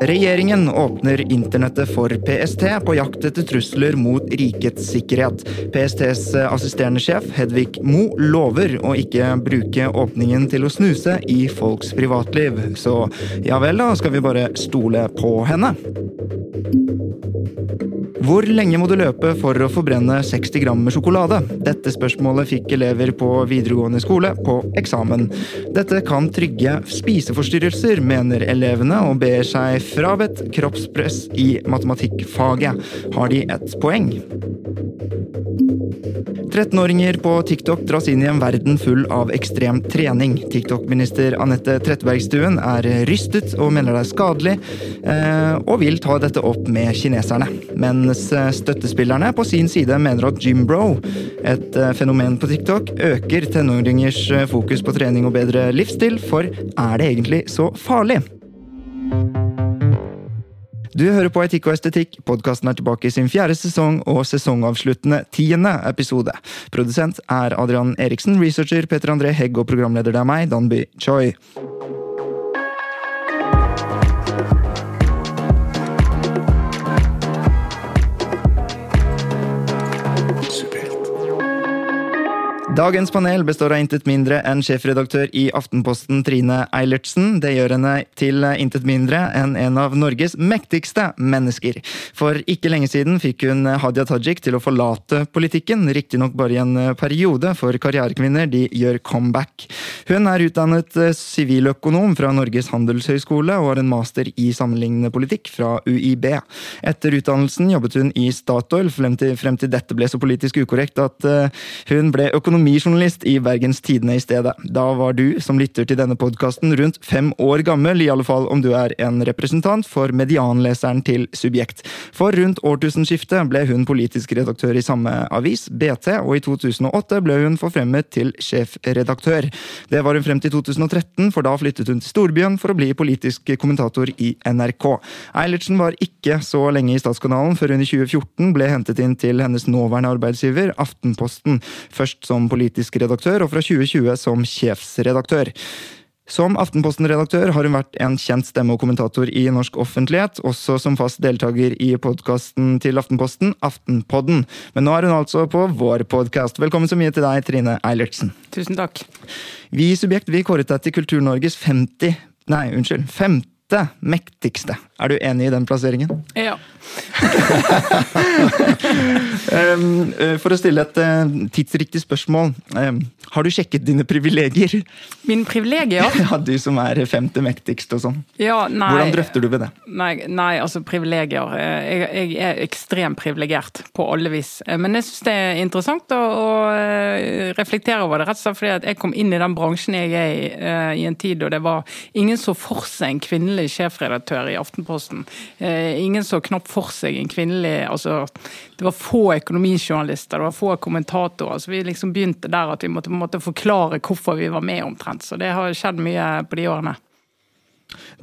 Regjeringen åpner internettet for PST på jakt etter trusler mot rikets sikkerhet. PSTs assisterende sjef Hedvig Mo lover å ikke bruke åpningen til å snuse i folks privatliv. Så ja vel, da skal vi bare stole på henne. Hvor lenge må du løpe for å forbrenne 60 gram med sjokolade? Dette spørsmålet fikk elever på videregående skole på eksamen. Dette kan trygge spiseforstyrrelser, mener elevene, og ber seg frabedt kroppspress i matematikkfaget. Har de et poeng? 13-åringer på TikTok dras inn i en verden full av ekstrem trening. TikTok-minister Anette Trettebergstuen er rystet og mener det er skadelig, eh, og vil ta dette opp med kineserne. Mens støttespillerne på sin side mener at gymbro, et eh, fenomen på TikTok, øker tenåringers eh, fokus på trening og bedre livsstil, for er det egentlig så farlig? Du hører på Etikk og estetikk. Podkasten er tilbake i sin fjerde sesong og sesongavsluttende tiende episode. Produsent er Adrian Eriksen, researcher Peter André Hegg og programleder det er meg, Danby Choi. Dagens panel består av intet mindre enn sjefredaktør i Aftenposten Trine Eilertsen. Det gjør henne til intet mindre enn en av Norges mektigste mennesker. For ikke lenge siden fikk hun Hadia Tajik til å forlate politikken, riktignok bare i en periode, for karrierekvinner de gjør comeback. Hun er utdannet siviløkonom fra Norges handelshøyskole og har en master i sammenlignende politikk fra UiB. Etter utdannelsen jobbet hun i Statoil frem til, frem til dette ble så politisk ukorrekt at hun ble økonomi økonomijournalist i Bergens Tidende i stedet. Da var du, som lytter til denne podkasten, rundt fem år gammel, i alle fall om du er en representant for medianleseren til Subjekt. For rundt årtusenskiftet ble hun politisk redaktør i samme avis, BT, og i 2008 ble hun forfremmet til sjefredaktør. Det var hun frem til 2013, for da flyttet hun til storbyen for å bli politisk kommentator i NRK. Eilertsen var ikke så lenge i Statskanalen før hun i 2014 ble hentet inn til hennes nåværende arbeidsgiver, Aftenposten. Først som politisk redaktør, og fra 2020 som sjefsredaktør. Som Aftenposten-redaktør har hun vært en kjent stemme og kommentator i norsk offentlighet, også som fast deltaker i podkasten til Aftenposten, Aftenpodden. Men nå er hun altså på vår podkast. Velkommen så mye til deg, Trine Eilertsen. Tusen takk. Vi i Subjekt vi kåret deg til Kultur-Norges 50 Nei, unnskyld. 50 mektigste. Er du enig i den plasseringen? Ja. For å stille et eh, tidsriktig spørsmål. Har du sjekket dine privilegier? Mine privilegier? Ja, Du som er femte mektigst og sånn. Ja, nei, Hvordan drøfter du ved det? Nei, nei altså privilegier. Eh, jeg, jeg, er ekstremt privilegert på alle vis. Eh, men jeg syns det er interessant å, å, reflektere over det. Rett og slett fordi jeg kom inn i den bransjen jeg er i, i en tid da det var ingen så for seg en kvinnelig sjefredaktør i Aftenposten. Ingen så knapt for seg en kvinnelig altså, Det var få økonomijournalister, det var få kommentatorer. så Vi liksom begynte der at vi måtte, måtte forklare hvorfor vi var med, omtrent. Så det har skjedd mye på de årene.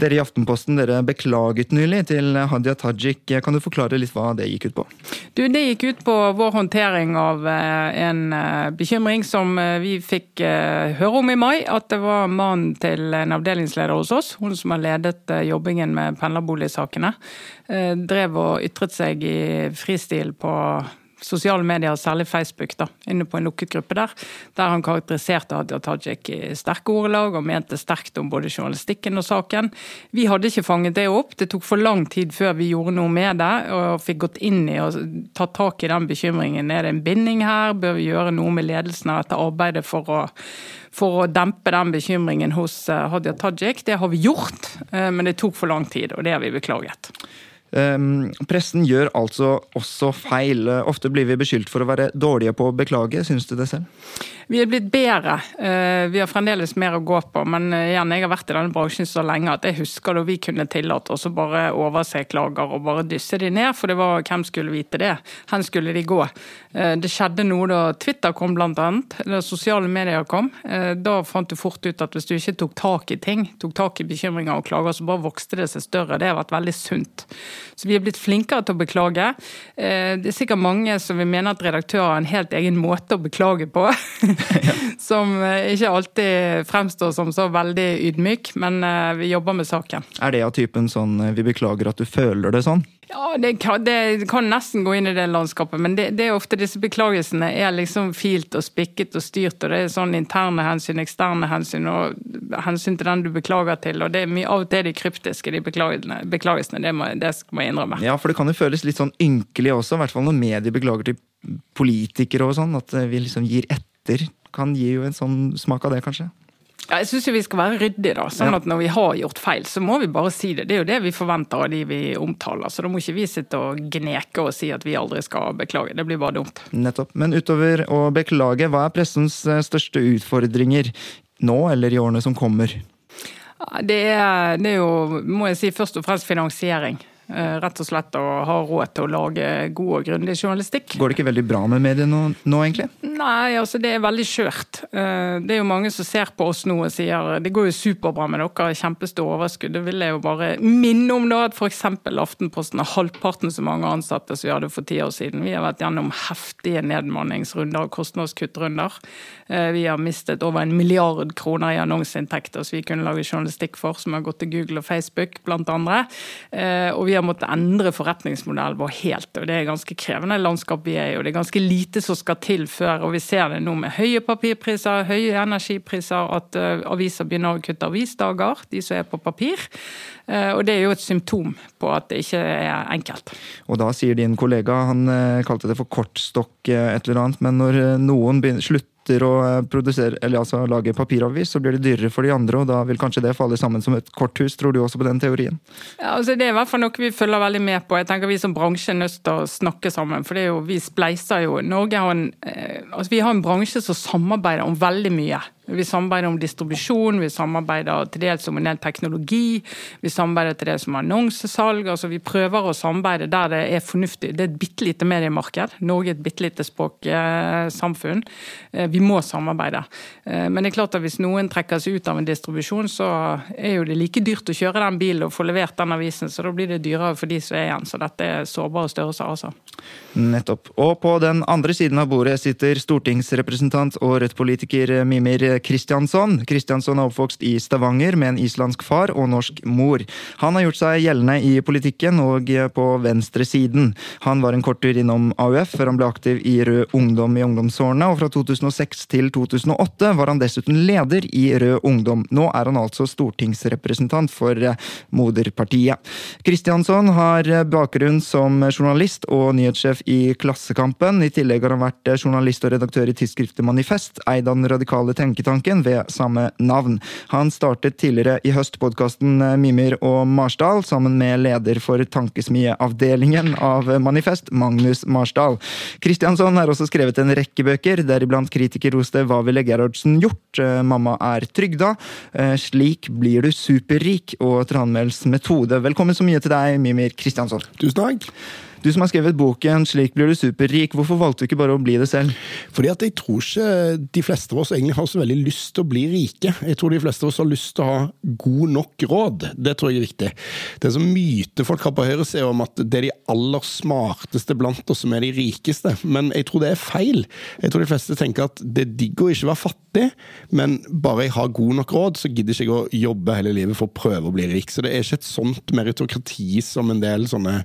Dere i Aftenposten dere beklaget nylig til Hadia Tajik. Kan du forklare litt hva det gikk ut på? Du, Det gikk ut på vår håndtering av en bekymring som vi fikk høre om i mai. At det var mannen til en avdelingsleder hos oss, hun som har ledet jobbingen med pendlerboligsakene, drev og ytret seg i fristil på sosiale medier, særlig Facebook, da, inne på en lukket gruppe der, der han karakteriserte Hadia Tajik i sterke ordelag og mente sterkt om både journalistikken og saken. Vi hadde ikke fanget det opp. Det tok for lang tid før vi gjorde noe med det og fikk gått inn i og tatt tak i den bekymringen. Er det en binding her? Bør vi gjøre noe med ledelsen av dette arbeidet for å for å dempe den bekymringen hos Hadia Tajik. Det har vi gjort, men det tok for lang tid, og det har vi beklaget. Um, pressen gjør altså også feil. Ofte blir vi beskyldt for å være dårlige på å beklage. Syns du det selv? Vi er blitt bedre. Eh, vi har fremdeles mer å gå på. Men eh, igjen, jeg har vært i denne bransjen så lenge at jeg husker da vi kunne tillate oss å bare overse klager og bare dysse de ned. For det var hvem skulle vite det? Hen skulle de gå? Eh, det skjedde noe da Twitter kom, blant annet. Da sosiale medier kom. Da fant du fort ut at hvis du ikke tok tak i ting, tok tak i bekymringer og klager, så bare vokste det seg større. Det har vært veldig sunt. Så vi er blitt flinkere til å beklage. Det er sikkert mange som vil mene at redaktører har en helt egen måte å beklage på. som eh, ikke alltid fremstår som så veldig ydmyk, men eh, vi jobber med saken. Er det av typen sånn eh, 'vi beklager at du føler det sånn'? Ja, det kan, det kan nesten gå inn i det landskapet, men det, det er ofte disse beklagelsene er liksom filt og spikket og styrt, og det er sånn interne hensyn, eksterne hensyn og hensyn til den du beklager til, og det er mye av og til de kryptiske, de beklagelsene. Det må, det må jeg innrømme. Ja, for det kan jo føles litt sånn ynkelig også, i hvert fall når medier beklager til politikere og sånn, at vi liksom gir etter etter kan gi jo en sånn smak av det, kanskje. Ja, jeg syns vi skal være ryddige, da. Sånn at når vi har gjort feil, så må vi bare si det. Det er jo det vi forventer av de vi omtaler. Så da må ikke vi sitte og gneke og si at vi aldri skal beklage. Det blir bare dumt. Nettopp. Men utover å beklage, hva er pressens eh, største utfordringer nå eller i årene som kommer? Det er, det er jo, må jeg si, først og fremst finansiering. Eh, rett og slett å ha råd til å lage god og grundig journalistikk. Går det ikke veldig bra med mediene nå, nå, egentlig? Nei, altså det er veldig skjørt. Eh, det er jo mange som ser på oss nå og sier det går jo superbra med dere, kjempestore overskudd. Det vil jeg jo bare minne om da at f.eks. Aftenposten har halvparten så mange ansatte som vi hadde for ti år siden. Vi har vært gjennom heftige nedmanningsrunder og kostnadskuttrunder. Eh, vi har mistet over en milliard kroner i annonseinntekter som vi kunne lage journalistikk for, som har gått til Google og Facebook, blant andre. Og vi har har måttet endre forretningsmodellen vår helt. og Det er ganske krevende landskap vi er i. og Det er ganske lite som skal til før. og Vi ser det nå med høye papirpriser, høye energipriser, at uh, aviser begynner å kutte avisdager, de som er på papir. Uh, og Det er jo et symptom på at det ikke er enkelt. Og da sier din kollega, han uh, kalte det for kortstokk et eller annet, men når noen begynner, slutter slutter å eh, produsere, eller altså lage papiravis, så blir det dyrere for de andre, og da vil kanskje det falle sammen som et korthus. Tror du også på den teorien? Ja, altså Det er i hvert fall noe vi følger veldig med på. Jeg tenker Vi som bransje er nødt til å snakke sammen. For jo, vi spleiser jo. Norge har en, eh, altså vi har en bransje som samarbeider om veldig mye. Vi samarbeider om distribusjon, vi samarbeider til dels om en del teknologi. Vi samarbeider til dels om annonsesalg. altså Vi prøver å samarbeide der det er fornuftig. Det er et bitte lite mediemarked. Norge er et bitte lite språksamfunn. Eh, vi må samarbeide. Eh, men det er klart at hvis noen trekker seg ut av en distribusjon, så er jo det like dyrt å kjøre den bilen og få levert den avisen, så da blir det dyrere for de som er igjen. Så dette er sårbare størrelser, altså. Nettopp. Og på den andre siden av bordet sitter stortingsrepresentant og Rødt-politiker Mimir Kristiansson. Kristiansson er oppvokst i Stavanger med en islandsk far og norsk mor. Han har gjort seg gjeldende i politikken og på venstresiden. Han var en kort tur innom AUF før han ble aktiv i Rød Ungdom i ungdomsårene, og fra 2006 til 2008 var han dessuten leder i Rød Ungdom. Nå er han altså stortingsrepresentant for moderpartiet. Kristiansson har bakgrunn som journalist og nyhetssjef i Klassekampen. I tillegg har han vært journalist og redaktør i tidsskriftet Manifest, eid av den radikale tenketanken Tenketanken ved samme navn. Han startet tidligere i høst podkasten Mimer og Marsdal sammen med leder for tankesmieavdelingen av Manifest, Magnus Marsdal. Kristiansson har også skrevet en rekke bøker, deriblant kritikerroste Hva ville Gerhardsen gjort? Eh, Mamma er trygda. Eh, Slik blir du superrik og Tranmæls metode. Velkommen så mye til deg, Mimir Kristiansson. Tusen takk. Du som har skrevet boken 'Slik blir du superrik', hvorfor valgte du ikke bare å bli det selv? Fordi at jeg tror ikke de fleste av oss egentlig har så veldig lyst til å bli rike. Jeg tror de fleste av oss har lyst til å ha god nok råd. Det tror jeg er viktig. Det er så myte folk har på høyre høyresida om at det er de aller smarteste blant oss som er de rikeste, men jeg tror det er feil. Jeg tror de fleste tenker at det er digg å ikke være fattig, men bare jeg har god nok råd, så gidder ikke jeg å jobbe hele livet for å prøve å bli rik. Så det er ikke et sånt meritokrati som en del sånne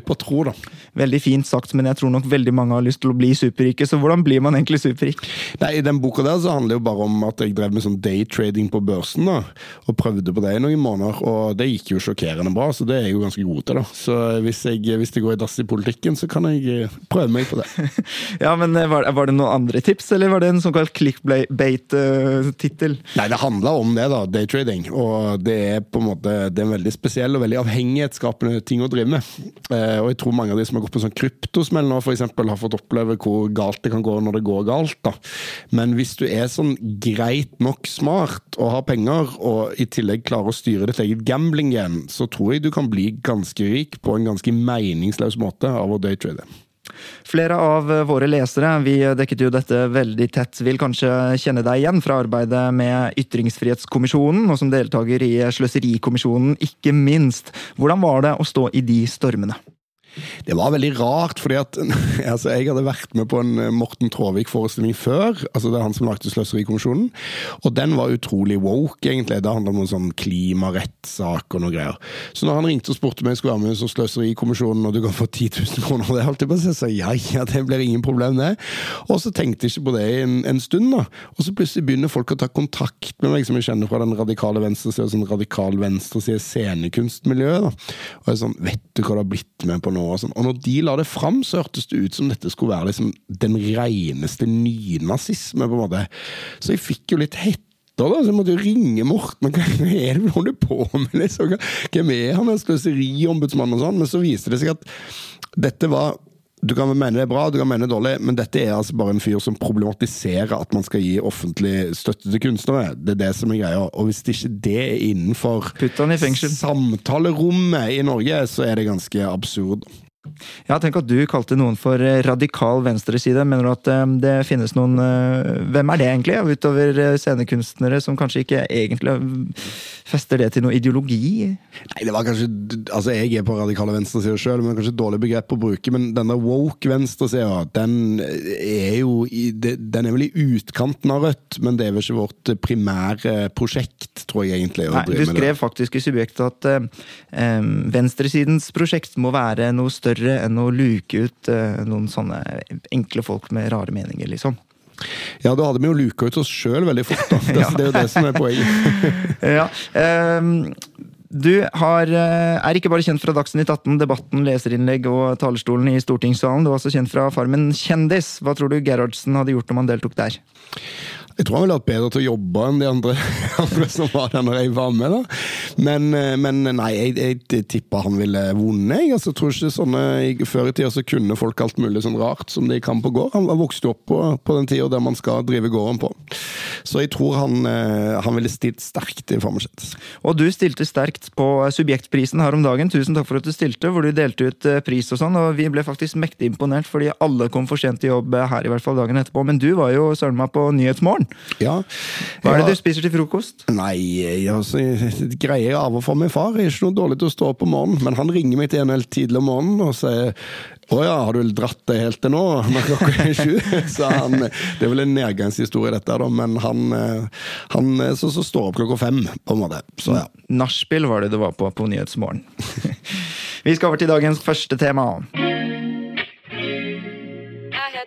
spetalen på tro, da. Veldig fint sagt, men jeg tror nok veldig mange har lyst til å bli superrike. Så hvordan blir man egentlig superrik? Nei, I den boka der så handler det jo bare om at jeg drev med sånn daytrading på børsen. da, Og prøvde på det i noen måneder, og det gikk jo sjokkerende bra. Så det er jeg jo ganske god til, da. Så hvis, jeg, hvis det går i dass i politikken, så kan jeg eh, prøve meg på det. ja, men eh, var, var, det noen andre tips, eller var det en såkalt clickbait-tittel? Nei, det handla om det, da. Daytrading. Og det er på en måte det er en veldig spesiell og veldig avhengighetsskapende ting å drive med. Eh, og jeg tror mange av de som har gått på sånn kryptosmell nå, f.eks., har fått oppleve hvor galt det kan gå når det går galt. da. Men hvis du er sånn greit nok smart og har penger, og i tillegg klarer å styre ditt eget gambling igjen, så tror jeg du kan bli ganske rik på en ganske meningsløs måte av å daytrade. Flere av våre lesere, vi dekket jo dette veldig tett, vil kanskje kjenne deg igjen fra arbeidet med Ytringsfrihetskommisjonen, og som deltaker i Sløserikommisjonen, ikke minst. Hvordan var det å stå i de stormene? Det var veldig rart, fordi at altså, jeg hadde vært med på en eh, Morten Traavik-forestilling før. altså Det er han som lagde Sløserikommisjonen. Og den var utrolig woke, egentlig. Det handla om noe sånn klimarettssak og noe greier. Så når han ringte og spurte meg skulle være med som Sløserikommisjonen, og du kan få 10 000 kroner, det holdt jeg på å si, så ja, ja, det blir ingen problem, det. Og så tenkte jeg ikke på det en, en, stund, da. Og så plutselig begynner folk å ta kontakt med meg, som jeg kjenner fra den radikale venstresida, sånn radikal venstreside scenekunstmiljøet. da. Og jeg er sånn, vet du hva du har blitt med på nå? Og, sånn. og når de la det fram, så hørtes det ut som dette skulle være liksom den reneste nynazisme, på en måte. Så jeg fikk jo litt hett da, så jeg måtte jo ringe Morten. Hva er det du på med? liksom? Hvem er han, en sløseriombudsmann og sånn? Men så viste det seg at dette var du kan mene det er bra, du kan mene det er dårlig, men dette er altså bare en fyr som problematiserer at man skal gi offentlig støtte til kunstnere. Det er det som er greia. Og hvis ikke det er innenfor samtalerommet i Norge, så er det ganske absurd. Ja, tenk at du kalte noen for eh, radikal venstreside. Mener du at eh, det finnes noen eh, Hvem er det egentlig, utover scenekunstnere som kanskje ikke egentlig fester det til noe ideologi? Nei, det var kanskje Altså, jeg er på radikale venstresida sjøl, men kanskje et dårlig begrep å bruke. Men denne woke venstresida, den er jo i, Den er vel i utkanten av Rødt, men det er vel ikke vårt primære prosjekt, tror jeg egentlig. Nei, du skrev faktisk i Subjekt at um, venstresidens prosjekt må være noe større større enn å luke ut uh, noen sånne enkle folk med rare meninger, liksom. Ja, da hadde vi jo luka ut oss sjøl veldig fort, da. Det, ja. det, er jo det som er poenget. ja. Um, du har, eh, er ikke bare kjent fra Dagsnytt 18, Debatten, leserinnlegg og talerstolen i stortingssalen. Du er også kjent fra Farmen kjendis. Hva tror du Gerhardsen hadde gjort om han deltok der? Jeg tror han ville vært bedre til å jobbe enn de andre, andre som var der når jeg var med. da. Men, eh, men nei, jeg, jeg, jeg tipper han ville vunnet. Jeg altså, tror ikke sånne, Før i tida så kunne folk alt mulig sånn rart som de kan på gård. Han vokste vokst opp på, på den tida der man skal drive gården på. Så jeg tror han, eh, han ville stilt sterkt i Farmerset. Og du stilte sterkt på Subjektprisen her om dagen. Tusen takk for at du stilte, hvor du delte ut eh, pris og sånn. Og vi ble faktisk mektig imponert, fordi alle kom for sent til jobb her, i hvert fall dagen etterpå. Men du var jo søren meg på Nyhetsmorgen. Ja. Hva er det du spiser til frokost? Nei, jeg, altså, jeg greier av og for min far. Jeg er ikke noe dårlig til å stå opp om morgenen, men han ringer meg til en helt tidlig om morgenen og sier å ja, har du dratt det helt til nå? Når klokka er sju? Så han, det er vel en nedgangshistorie, dette, da, men han, han så, så står opp klokka fem, på en måte. Så ja. Nachspiel var det du var på på Nyhetsmorgen. Vi skal over til dagens første tema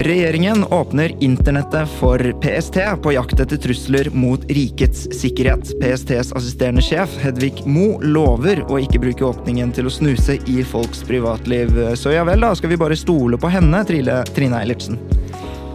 Regjeringen åpner internettet for PST på jakt etter trusler mot rikets sikkerhet. PSTs assisterende sjef Hedvig Mo lover å ikke bruke åpningen til å snuse i folks privatliv. Så ja vel, da skal vi bare stole på henne, Trine Eilertsen?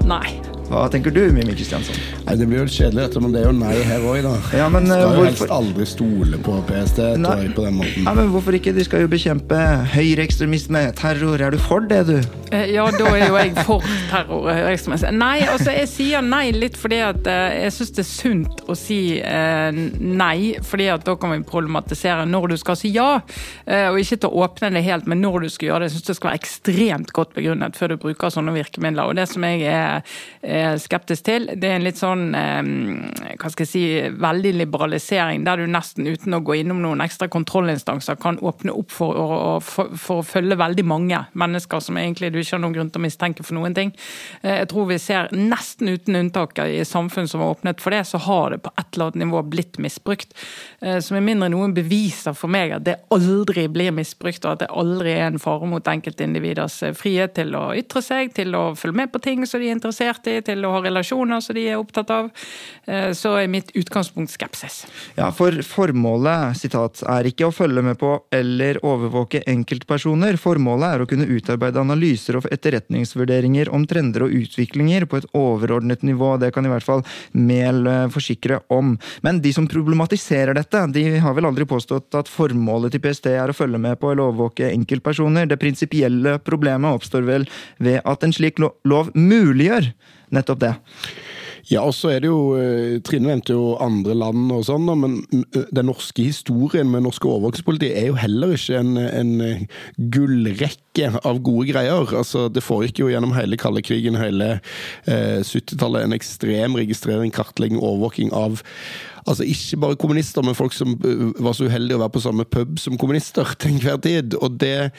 Nei. Hva tenker du, Mimmi Kristiansson? Nei, Det blir jo kjedelig, dette, men det er jo nei her òg, da. Ja, men, skal jo hvorfor... helst aldri stole på PST nei. på den måten. Nei, men Hvorfor ikke? De skal jo bekjempe høyreekstremisme, terror. Er du for det, du? Eh, ja, da er jo jeg for terror og høyreekstremisme. Nei, altså jeg sier nei litt fordi at eh, jeg syns det er sunt å si eh, nei, fordi at da kan vi problematisere når du skal si ja. Og ikke til å åpne det helt, men når du skal gjøre det. Jeg syns det skal være ekstremt godt begrunnet før du bruker sånne virkemidler. Og det som jeg er skeptisk til. Det er en litt sånn eh, hva skal jeg si, veldig liberalisering, der du nesten uten å gå innom noen ekstra kontrollinstanser kan åpne opp for å, for, for å følge veldig mange mennesker som egentlig du ikke har noen grunn til å mistenke for noen ting. Eh, jeg tror vi ser nesten uten unntak i samfunn som har åpnet for det, så har det på et eller annet nivå blitt misbrukt. Som så med mindre noen beviser for meg at det aldri blir misbrukt, og at det aldri er en fare mot enkeltindividers frihet til å ytre seg, til å følge med på ting som de er interessert i, til å ha relasjoner som de er opptatt av, eh, så er mitt utgangspunkt skepsis. Ja, for formålet sitat, er ikke å følge med på eller overvåke enkeltpersoner. Formålet er å kunne utarbeide analyser og etterretningsvurderinger om trender og utviklinger på et overordnet nivå. Det kan i hvert fall Mehl eh, forsikre om. Men de som problematiserer dette, de har vel aldri påstått at formålet til PST er å følge med på eller overvåke enkeltpersoner. Det prinsipielle problemet oppstår vel ved at en slik lov muliggjør nettopp det. Ja, og så er det jo eh, Trine nevnte jo andre land og sånn, men den norske historien med norsk overvåkingspoliti er jo heller ikke en, en eh, gullrekke av gode greier. Altså, Det foregikk jo gjennom hele kalde krigen, hele eh, 70-tallet, en ekstrem registrering, kartlegging, overvåking av Altså Ikke bare kommunister, men folk som var så uheldige å være på samme pub som kommunister til enhver tid. Og det,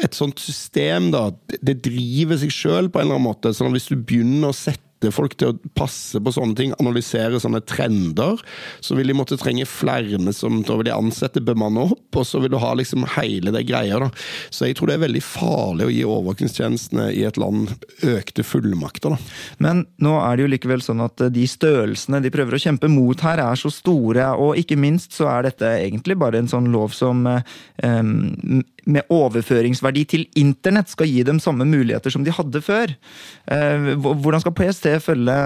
Et sånt system da, det driver seg sjøl på en eller annen måte. sånn at Hvis du begynner å sette sette folk til å passe på sånne ting, analysere sånne trender, så vil de måtte trenge flere som da vil de ansette, bemanne opp, og så vil du ha liksom hele det greia. da. Så jeg tror det er veldig farlig å gi overvåkingstjenestene i et land økte fullmakter. da. Men nå er det jo likevel sånn at de størrelsene de prøver å kjempe mot her, er så store, og ikke minst så er dette egentlig bare en sånn lov som um, med overføringsverdi til internett skal gi dem samme muligheter som de hadde før. Eh, hvordan skal PST følge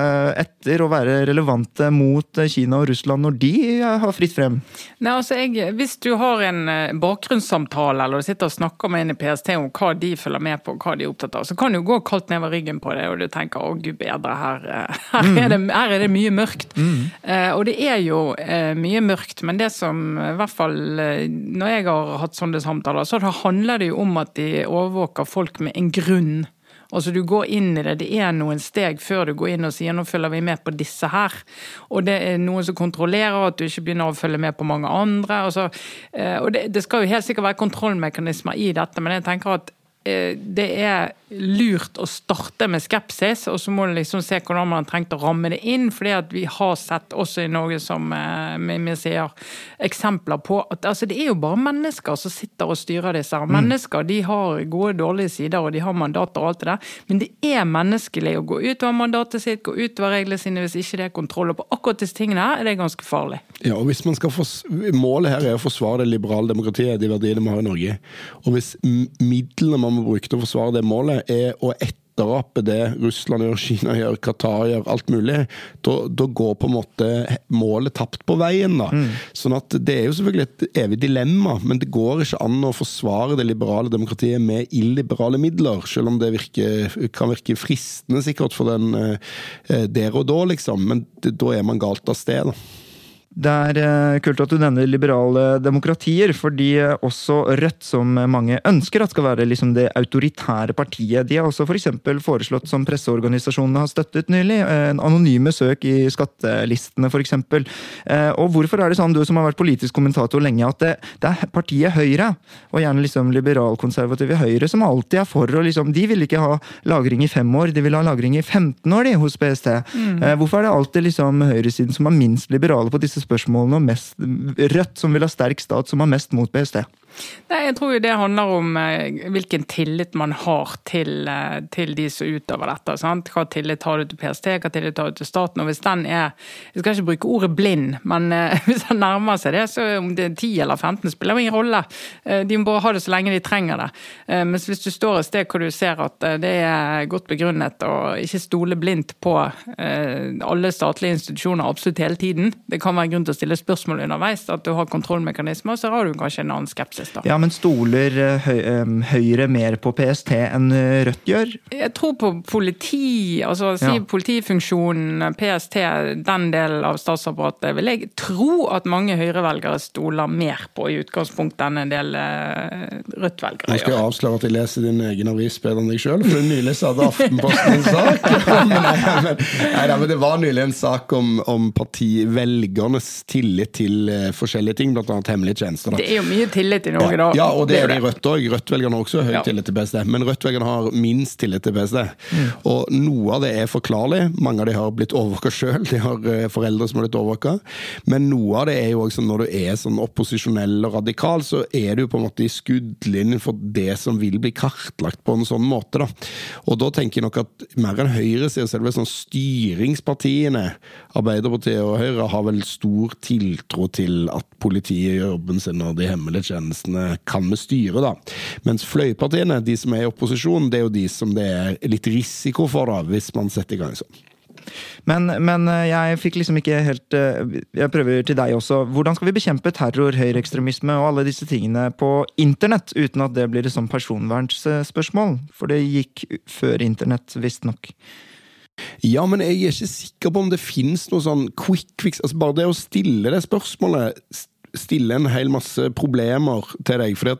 etter og være relevante mot Kina og Russland når de har fritt frem? Nei, altså jeg, Hvis du har en eh, bakgrunnssamtale eller du sitter og snakker med en i PST om hva de følger med på, hva de er opptatt av, så kan du gå kaldt nedover ryggen på det og du tenker å gud bedre, her, eh, her, er, det, her er det mye mørkt. Mm. og det er jo mye mørkt, men det som i hvert fall når jeg har hatt sånne samtaler, så har det handler det jo om at de overvåker folk med en grunn. Altså Du går inn i det, det er noen steg før du går inn og sier nå følger vi med på disse her. Og det er noen som kontrollerer at du ikke begynner å følge med på mange andre. Altså, og det, det skal jo helt sikkert være kontrollmekanismer i dette, men jeg tenker at Eh, det er lurt å starte med skepsis, og så må du liksom se hvordan man har trengt å ramme det inn. fordi at vi har sett også i Norge, som eh, vi sier, eksempler på at altså, det er jo bare mennesker som sitter og styrer disse. her. Mm. Mennesker de har gode og dårlige sider, og de har mandater og alt det der. Men det er menneskelig å gå utover mandatet sitt, gå utover reglene sine hvis ikke det er kontroll. Og på akkurat disse tingene her er det ganske farlig. Ja, og hvis man skal Målet her er å forsvare det liberale demokratiet, de verdiene vi har i Norge. Og hvis midlene man må bruke til å forsvare det målet, er å etterape det Russland gjør, Kina gjør, Qatar gjør, alt mulig, da går på en måte målet tapt på veien. da. Mm. Sånn at Det er jo selvfølgelig et evig dilemma, men det går ikke an å forsvare det liberale demokratiet med illiberale midler, selv om det virker, kan virke fristende sikkert for den eh, der og da, liksom. Men det, da er man galt av sted. da. Det er eh, kult at du nevner liberale demokratier, fordi eh, også Rødt, som mange ønsker at skal være liksom det autoritære partiet, de har også f.eks. For foreslått, som presseorganisasjonene har støttet nylig, eh, en anonyme søk i skattelistene f.eks. Og hvorfor er det sånn, du som har vært politisk kommentator lenge, at det, det er partiet Høyre, og gjerne liksom liberalkonservative Høyre, som alltid er for å liksom De vil ikke ha lagring i fem år, de vil ha lagring i 15 år, de, hos PST. Mm. Hvorfor er det alltid liksom høyresiden som er minst liberale på disse spørsmålene, og mest Rødt, som vil ha sterk stat, som har mest mot PST? Nei, Jeg tror jo det handler om eh, hvilken tillit man har til, eh, til de som utøver dette. Sant? Hva tillit har du til PST, hva tillit har du til staten? og hvis den er, Jeg skal ikke bruke ordet blind, men eh, hvis den nærmer seg det, så om det er 10 eller 15 spiller ingen rolle. De må bare ha det så lenge de trenger det. Mens hvis du står et sted hvor du ser at det er godt begrunnet, og ikke stole blindt på alle statlige institusjoner absolutt hele tiden, det kan være grunn til å stille spørsmål underveis, at du har kontrollmekanismer, så har du kanskje en annen skepsis da. Ja, Men stoler eh, Høyre mer på PST enn eh, Rødt gjør? Jeg tror på politi, altså si ja. politifunksjonen, PST, den delen av statsapparatet, vil jeg tro at mange Høyre-velgere stoler mer på i utgangspunktet enn en del eh, Rødt-velgere gjør. Nå skal jeg avsløre at jeg leser din egen avis bedre enn deg sjøl, for du nylig hadde Aftenposten en sak. men, nei, men, nei, men, det var nylig en sak om, om partivelgernes tillit til forskjellige ting, bl.a. hemmelige tjenester. Da. Det er jo mye tillit Norge, da. Ja, og det er er det i Rødt òg. Rødt-velgerne har også høy Ja. tillit til PST. Men Rødt-velgerne har minst tillit til PST. Mm. Og noe av det er forklarlig. Mange av de har blitt overvåka sjøl. De har eh, foreldre som har blitt overvåka. Men noe av det er jo også sånn når du er sånn opposisjonell og radikal, så er du på en måte i skuddlinjen for det som vil bli kartlagt på en sånn måte. da. Og da tenker jeg nok at mer enn høyresida, er sånn styringspartiene, Arbeiderpartiet og Høyre, har vel stor tiltro til at politiet gjør jobben sin og de hemmelige tjenestene kan vi styre, da. Mens fløypartiene, de som er i opposisjon, det er jo de som det er litt risiko for, da, hvis man setter i gang sånn. Men, men eh, jeg fikk liksom ikke helt eh, Jeg prøver til deg også. Hvordan skal vi bekjempe terror, høyreekstremisme og alle disse tingene på internett, uten at det blir et sånn personvernsspørsmål? For det gikk før internett, visstnok. Ja, men jeg er ikke sikker på om det finnes noe sånn quick fix. Altså Bare det å stille det spørsmålet stille en hel masse problemer til deg. For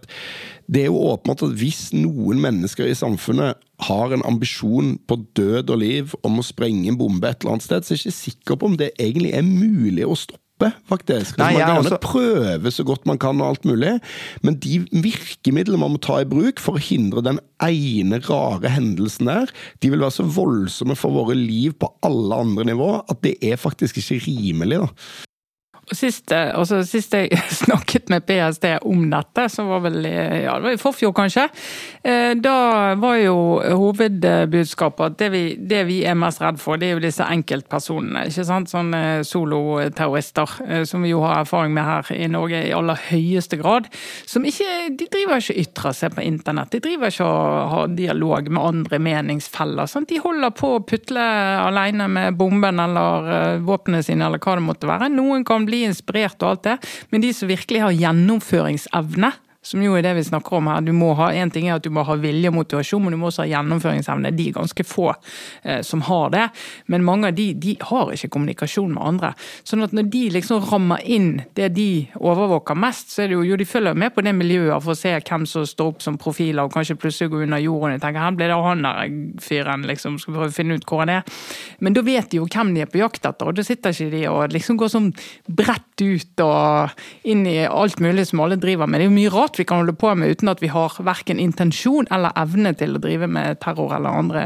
det er jo åpenbart at hvis noen mennesker i samfunnet har en ambisjon på død og liv om å sprenge en bombe et eller annet sted, så er jeg ikke sikker på om det egentlig er mulig å stoppe. faktisk. Altså, Nei, man kan også- prøve så godt man kan, og alt mulig, men de virkemidlene man må ta i bruk for å hindre den ene rare hendelsen der, de vil være så voldsomme for våre liv på alle andre nivå at det er faktisk ikke rimelig. da. Sist, sist jeg snakket med PST om dette, som var vel ja, det var i forfjor kanskje, eh, da var jo hovedbudskapet at det vi, det vi er mest redd for, det er jo disse enkeltpersonene. ikke sant? Sånne soloterrorister, eh, som vi jo har erfaring med her i Norge i aller høyeste grad. Som ikke, de driver ikke og ytrer seg på internett. De driver ikke og har dialog med andre meningsfeller. Sant? De holder på å putle alene med bomben eller eh, våpnene sine, eller hva det måtte være. Noen kan bli inspirert og alt det, men de som virkelig har gjennomføringsevne, som jo er det vi snakker om her. Du må ha, en ting er at du må ha vilje og motivasjon, men du må også ha gjennomføringsevne. De er ganske få eh, som har det. Men mange av de, de har ikke kommunikasjon med andre. Sånn at når de liksom rammer inn det de overvåker mest, så er det jo, jo de følger med på det miljøet for å se hvem som står opp som profiler, og kanskje plutselig går under jorden. og tenker, her blir det han der fyren, liksom, skal prøve å finne ut hvor han er. Men da vet de jo hvem de er på jakt etter, og da sitter ikke de og liksom går sånn bredt ut og inn i alt mulig som alle driver med. Det er jo mye rart vi kan holde på med uten at vi har verken intensjon eller evne til å drive med terror eller andre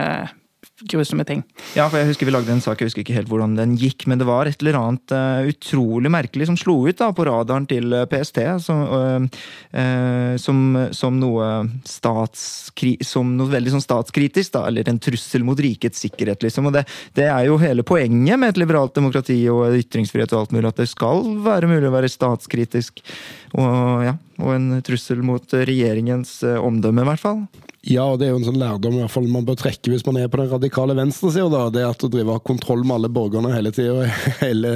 grusomme ting. Ja, for jeg husker Vi lagde en sak, jeg husker ikke helt hvordan den gikk, men det var et eller annet uh, utrolig merkelig som slo ut da på radaren til eh, PST. Som, uh, uh, som, som noe statskri, som noe veldig sånn statskritisk, da, eller en trussel mot rikets sikkerhet. liksom, og det, det er jo hele poenget med et liberalt demokrati og ytringsfrihet og alt mulig, at det skal være mulig å være statskritisk. Og, ja, og en trussel mot regjeringens eh, omdømme, i hvert fall. Ja, og det er jo en sånn lærdom i hvert fall man bør trekke hvis man er på den radikale venstresida. Det at å drive og ha kontroll med alle borgerne hele tida, hele,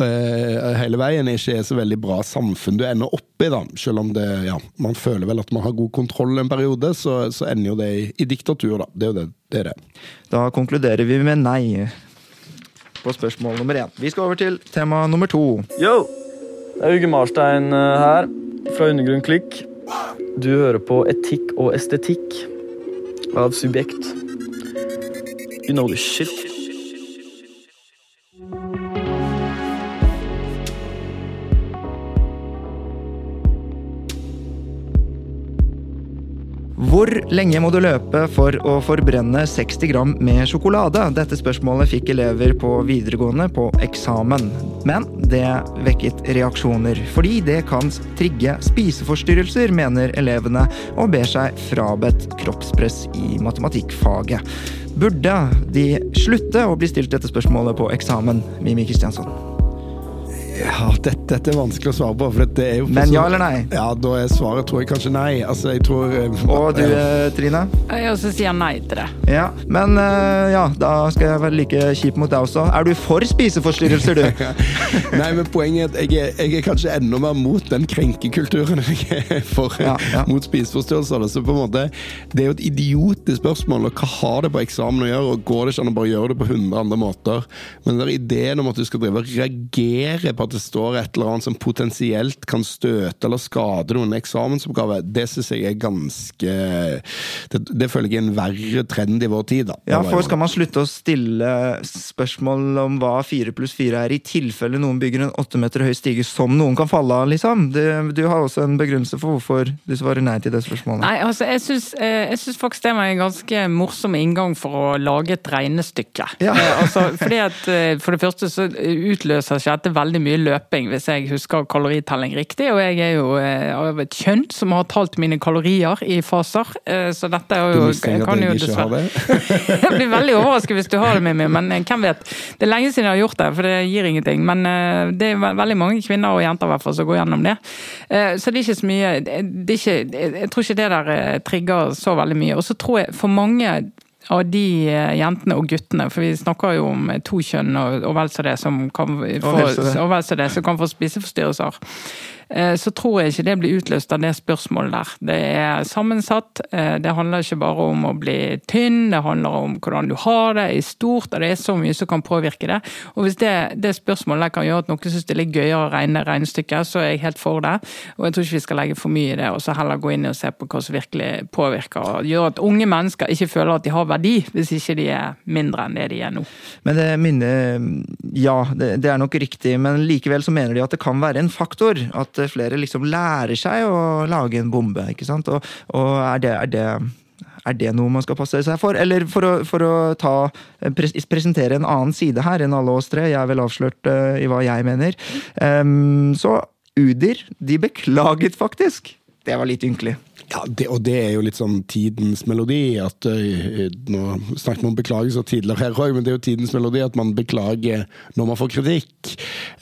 eh, hele veien, ikke er så veldig bra samfunn du ender opp i. da, Selv om det, ja, man føler vel at man har god kontroll en periode, så, så ender jo det i, i diktatur. da, Det er jo det det. Er det. Da konkluderer vi med nei på spørsmål nummer én. Vi skal over til tema nummer to. Yo! Det er Uge Marstein eh, her, fra Undergrunn Klikk. Du hører på Etikk og estetikk av Subjekt. You know the shit. Hvor lenge må du løpe for å forbrenne 60 gram med sjokolade? Dette spørsmålet fikk elever på videregående på eksamen. Men det vekket reaksjoner, fordi det kan trigge spiseforstyrrelser, mener elevene, og ber seg frabedt kroppspress i matematikkfaget. Burde de slutte å bli stilt dette spørsmålet på eksamen, Mimi Kristiansson? Ja, dette, dette er vanskelig å svare på. for det er jo Men ja eller nei? Ja, Da er svaret tror jeg kanskje nei. Altså, jeg tror eh, Og du, eh, Trine? Jeg også sier nei til det. Ja, men eh, ja, da skal jeg være like kjip mot deg også. Er du for spiseforstyrrelser, du? Nei, men poenget er at jeg er, jeg er kanskje enda mer mot den krenkekulturen enn jeg er for Ja, ja. mot spiseforstyrrelser. Så på en måte, Det er jo et idiotisk spørsmål. og Hva har det på eksamen å gjøre? og Går det ikke an å bare gjøre det på 100 andre måter? Men den ideen om at du skal drive og reagere på at at det står et eller annet som potensielt kan støte eller skade noen eksamensoppgave, det syns jeg er ganske det, det føler jeg er en verre trend i vår tid. da. Ja, for Skal man slutte å stille spørsmål om hva fire pluss fire er, i tilfelle noen bygger en åtte meter høy stige som noen kan falle av, liksom? Du, du har også en begrunnelse for hvorfor du svarer nei til det spørsmålet. Nei, altså, jeg syns, eh, faktisk det var en ganske morsom inngang for å lage et regnestykke. Ja. Eh, altså, fordi at eh, For det første så utløser ikke dette veldig mye løping, hvis jeg husker kaloritelling riktig. Og jeg er jo av et kjønn som har talt mine kalorier i faser, så dette er jo Du mistenker at jeg ikke har det? jeg blir veldig overrasket hvis du har det Mimmi, men hvem vet. Det er lenge siden jeg har gjort det, for det gir ingenting. Men det er veldig mange kvinner og jenter i hvert fall som går gjennom det. Så det er ikke så mye det ikke, Jeg tror ikke det der trigger så veldig mye. Og så tror jeg for mange av de jentene og guttene, for vi snakker jo om to kjønn og, og vel så det som kan få, og vel så det, som kan få spiseforstyrrelser. Så tror jeg ikke det blir utløst av det spørsmålet der. Det er sammensatt. Det handler ikke bare om å bli tynn, det handler om hvordan du har det i stort. og Det er så mye som kan påvirke det. Og Hvis det, det spørsmålet kan gjøre at noen syns det er litt gøyere å regne regnestykket, så er jeg helt for det. Og jeg tror ikke vi skal legge for mye i det, og så heller gå inn og se på hva som virkelig påvirker. og Gjør at unge mennesker ikke føler at de har verdi, hvis ikke de er mindre enn det de er nå. Men det minner Ja, det, det er nok riktig, men likevel så mener de at det kan være en faktor. at flere liksom lærer seg å lage en bombe. ikke sant? Og, og er, det, er, det, er, det, noe man skal passe seg for? Eller for å, for å ta, presentere en annen side her enn alle oss tre, jeg er vel avslørt uh, i hva jeg mener, um, så Udir, de beklaget faktisk. Det var litt ynkelig. Ja, det, og det er jo litt sånn tidens melodi. at uh, Nå snakket vi om beklagelse tidligere her òg, men det er jo tidens melodi at man beklager når man får kritikk.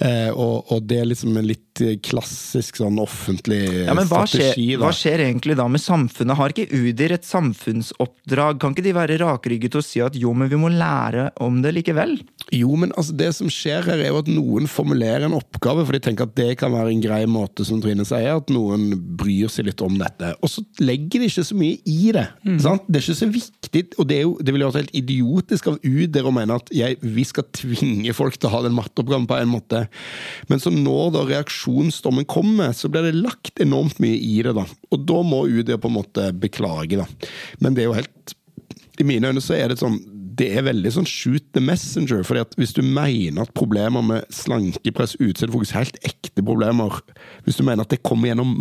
Uh, og, og, det er liksom en litt klassisk sånn offentlig ja, men hva strategi. Skjer, hva skjer egentlig da med samfunnet? Har ikke Udir et samfunnsoppdrag? Kan ikke de være rakrygget og si at jo, men vi må lære om det likevel? Jo, men altså det som skjer her, er jo at noen formulerer en oppgave, for de tenker at det kan være en grei måte, som Trine sier, at noen bryr seg litt om dette. Og så legger de ikke så mye i det. Mm. Det er ikke så viktig, og det, jo, det ville vært helt idiotisk av UD å mene at jeg, vi skal tvinge folk til å ha den matteoppgaven på en måte. Men så når da reaksjonsstormen kommer, så blir det lagt enormt mye i det. da. Og da må UD på en måte beklage, da. Men det er jo helt I mine øyne så er det sånn det er veldig sånn shoot the messenger. fordi at Hvis du mener at problemer med slankepress, utseendefokus, helt ekte problemer Hvis du mener at det kommer gjennom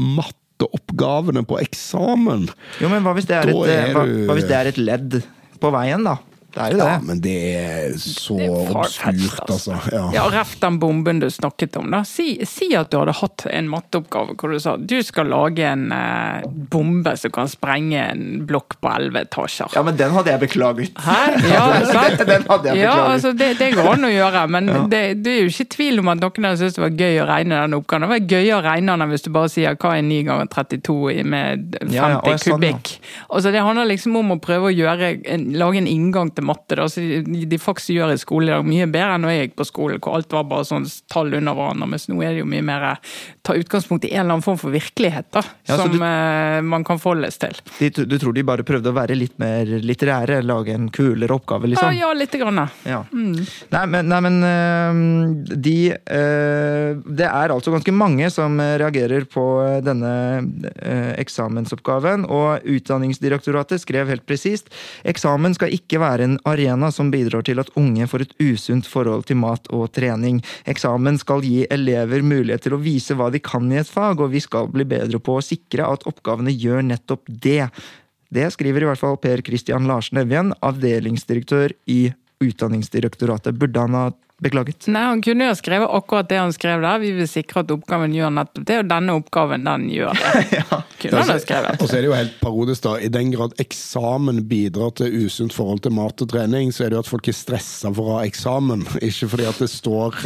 matteoppgavene på eksamen Jo, men hva hvis det er, et, er hva, hva hvis det er et ledd på veien, da? Det er jo det. Ja, men det er så det er obskurt, altså. Ja, ja Ref den bomben du snakket om. da. Si, si, at du hadde hatt en matteoppgave hvor du sa du skal lage en eh, bombe som kan sprenge en blokk på elleve etasjer. Ja, men den hadde jeg beklaget. Hæ? Ja, sant? den hadde jeg beklaget. Altså, det, det går an å gjøre, men ja. det, det, er jo ikke tvil om at noen hadde syntes det var gøy å regne den oppgaven. Det var gøy å regne den hvis du bare sier hva er 9 ganger 32 med 50 ja, kubikk. Sånn, altså, det handler liksom om å prøve å gjøre, lage en inngang til til matte. Da. Så de, faktisk gjør i skole i dag mye bedre enn da jeg gikk på skolen, hvor alt var bare sånn tall under hverandre. Mens nå er det jo mye mer ta utgangspunkt i en eller annen form for virkelighet da, ja, som du, eh, man kan forholdes til. De, du tror de bare prøvde å være litt mer litterære? Lage en kulere oppgave, liksom? Ja, ja lite grann. Ja. Mm. Nei, men, nei, men eh, de eh, Det er altså ganske mange som reagerer på denne eksamensoppgaven, og Utdanningsdirektoratet skrev helt presist eksamen skal ikke være en arena som bidrar til at unge får et usunt forhold til mat og trening. Eksamen skal gi elever mulighet til å vise hva de kan i et fag, og vi skal bli bedre på å sikre at oppgavene gjør nettopp det. Det skriver i hvert fall Per Christian Larsen Evjen, avdelingsdirektør i Utdanningsdirektoratet. Burde han ha beklaget? Nei, han kunne jo skrevet akkurat det han skrev der. Vi vil sikre at oppgaven gjør nettopp det, og denne oppgaven, den gjør det. ja. Kunne han ha skrevet. Og så er det jo helt parodisk, da. I den grad eksamen bidrar til usunt forhold til mat og trening, så er det jo at folk er stressa for å ha eksamen. Ikke fordi at det står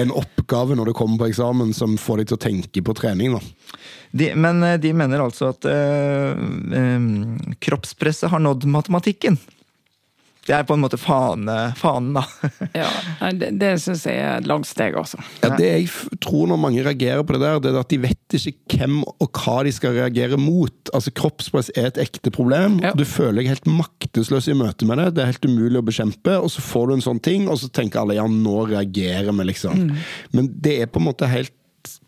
en oppgave når det kommer på eksamen som får de til å tenke på trening, da. De, men eh, de mener altså at øh, øh, kroppspresset har nådd matematikken. Det er på en måte fane, fanen, da. Ja, Det, det syns jeg er et langt steg, altså. Ja, det jeg tror når mange reagerer på det der, det er at de vet ikke hvem og hva de skal reagere mot. Altså Kroppspress er et ekte problem. Ja. Du føler deg helt maktesløs i møte med det. Det er helt umulig å bekjempe. Og så får du en sånn ting, og så tenker alle ja, nå reagerer vi, liksom. Men det er på en måte helt